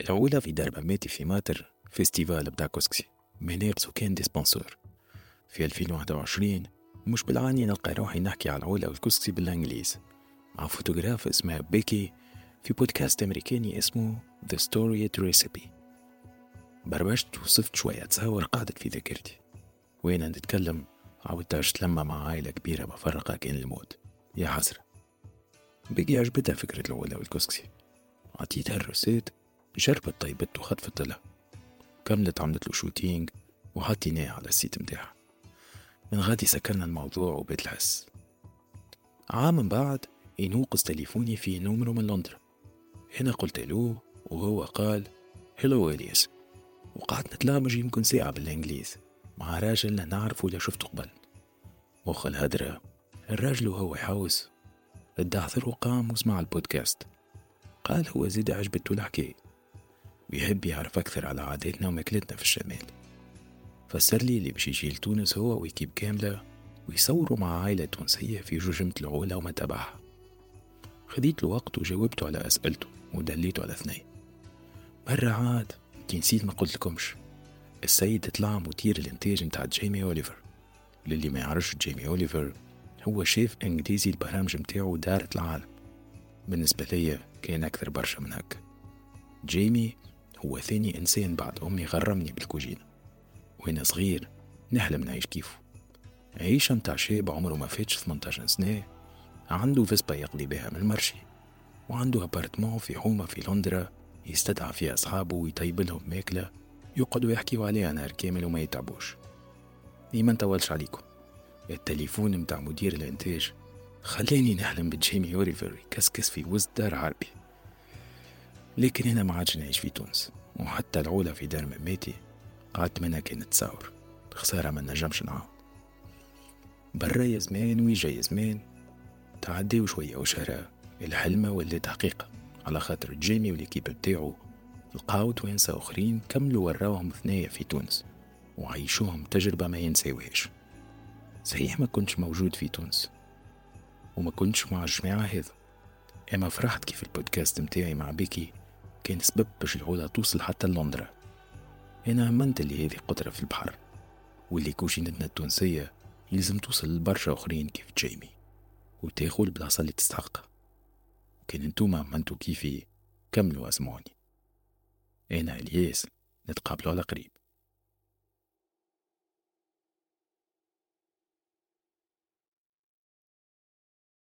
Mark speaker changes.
Speaker 1: الأولى في دار ماماتي في ماتر فيستيفال بتاع كوسكسي منير سكان دي سبونسور في 2021 مش بالعاني نلقى روحي نحكي على العلا والكسكسي بالانجليز مع فوتوغراف اسمها بيكي في بودكاست أمريكاني اسمه The Story Recipe. بربشت وصفت شوية تصور قعدت في ذاكرتي وين نتكلم عاودت لما مع عائلة كبيرة مفرقة كان الموت يا حسرة بقي عجبتها فكرة العولة والكسكسي عطيتها ال recette جربت طيبت وخطفت لها كملت عملت له shooting وحطيناه على ال site متاعها من غادي سكرنا الموضوع وبيت الحس. عام من بعد ينوقز تليفوني في نمرة من لندن. أنا قلت ألو وهو قال hello إلياس وقعدت نتلامج يمكن ساعة بالإنجليز. مع راجل لا نعرفه ولا شفته قبل. مخ الهدرة الراجل وهو يحوس. الدعثر وقام وسمع البودكاست. قال هو زيد عجبته الحكاية. بيحب يعرف أكثر على عاداتنا وماكلتنا في الشمال. فسر لي اللي باش يجي لتونس هو ويكيب كاملة ويصوروا مع عائلة تونسية في جرجمة العولة وما تبعها. خديت له وقت وجاوبته على أسئلته ودليته على اثنين. مرة عاد كي نسيت ما قلت لكمش. السيد طلع مدير الإنتاج متاع جيمي أوليفر. للي ما يعرفش جيمي أوليفر هو شيف إنجليزي البرامج متاعو دارت العالم. بالنسبة ليا كان أكثر برشا من هكا. جيمي هو ثاني إنسان بعد أمي غرمني بالكوجينة. وأنا صغير نحلم نعيش كيفه. عيشة متاع شاب عمره ما فاتش 18 سنة عنده Vespa يقضي بها من المرشي وعنده appartement في حومة في لندرا يستدعى فيها أصحابه ويطيب لهم ماكلة يقعدوا يحكيوا عليها نهار كامل وما يتعبوش. ديما نطولش عليكم. التليفون متاع مدير الإنتاج خلاني نحلم بجيمي أوليفر يكسكس في وسط دار عربي. لكن أنا ما عادش نعيش في تونس. وحتى العولة في دار مماتي قعدت منها كانت تصور خسارة ما نجمش نعاود. برا يا زمان ويجا يا زمان. تعديو شوية وشهرة الحلمة ولات حقيقة. على خاطر جيمي والكيب بتاعو. لقاو توانسة أخرين كملوا وراوهم ثنايا في تونس. وعيشوهم تجربة ما ينساوهاش. صحيح ما كنتش موجود في تونس. وما كنتش مع الجماعة هذا أما فرحت كيف البودكاست متاعي مع بيكي. كان سبب باش العلا توصل حتى لندرا أنا أمنت اللي هذه قدرة في البحر واللي كوشينتنا التونسية يلزم توصل لبرشا أخرين كيف جيمي وتاخو البلاصة اللي تستحقها كان انتوما منتو كيفي كملوا اسمعوني أنا إلياس نتقابلوا على قريب.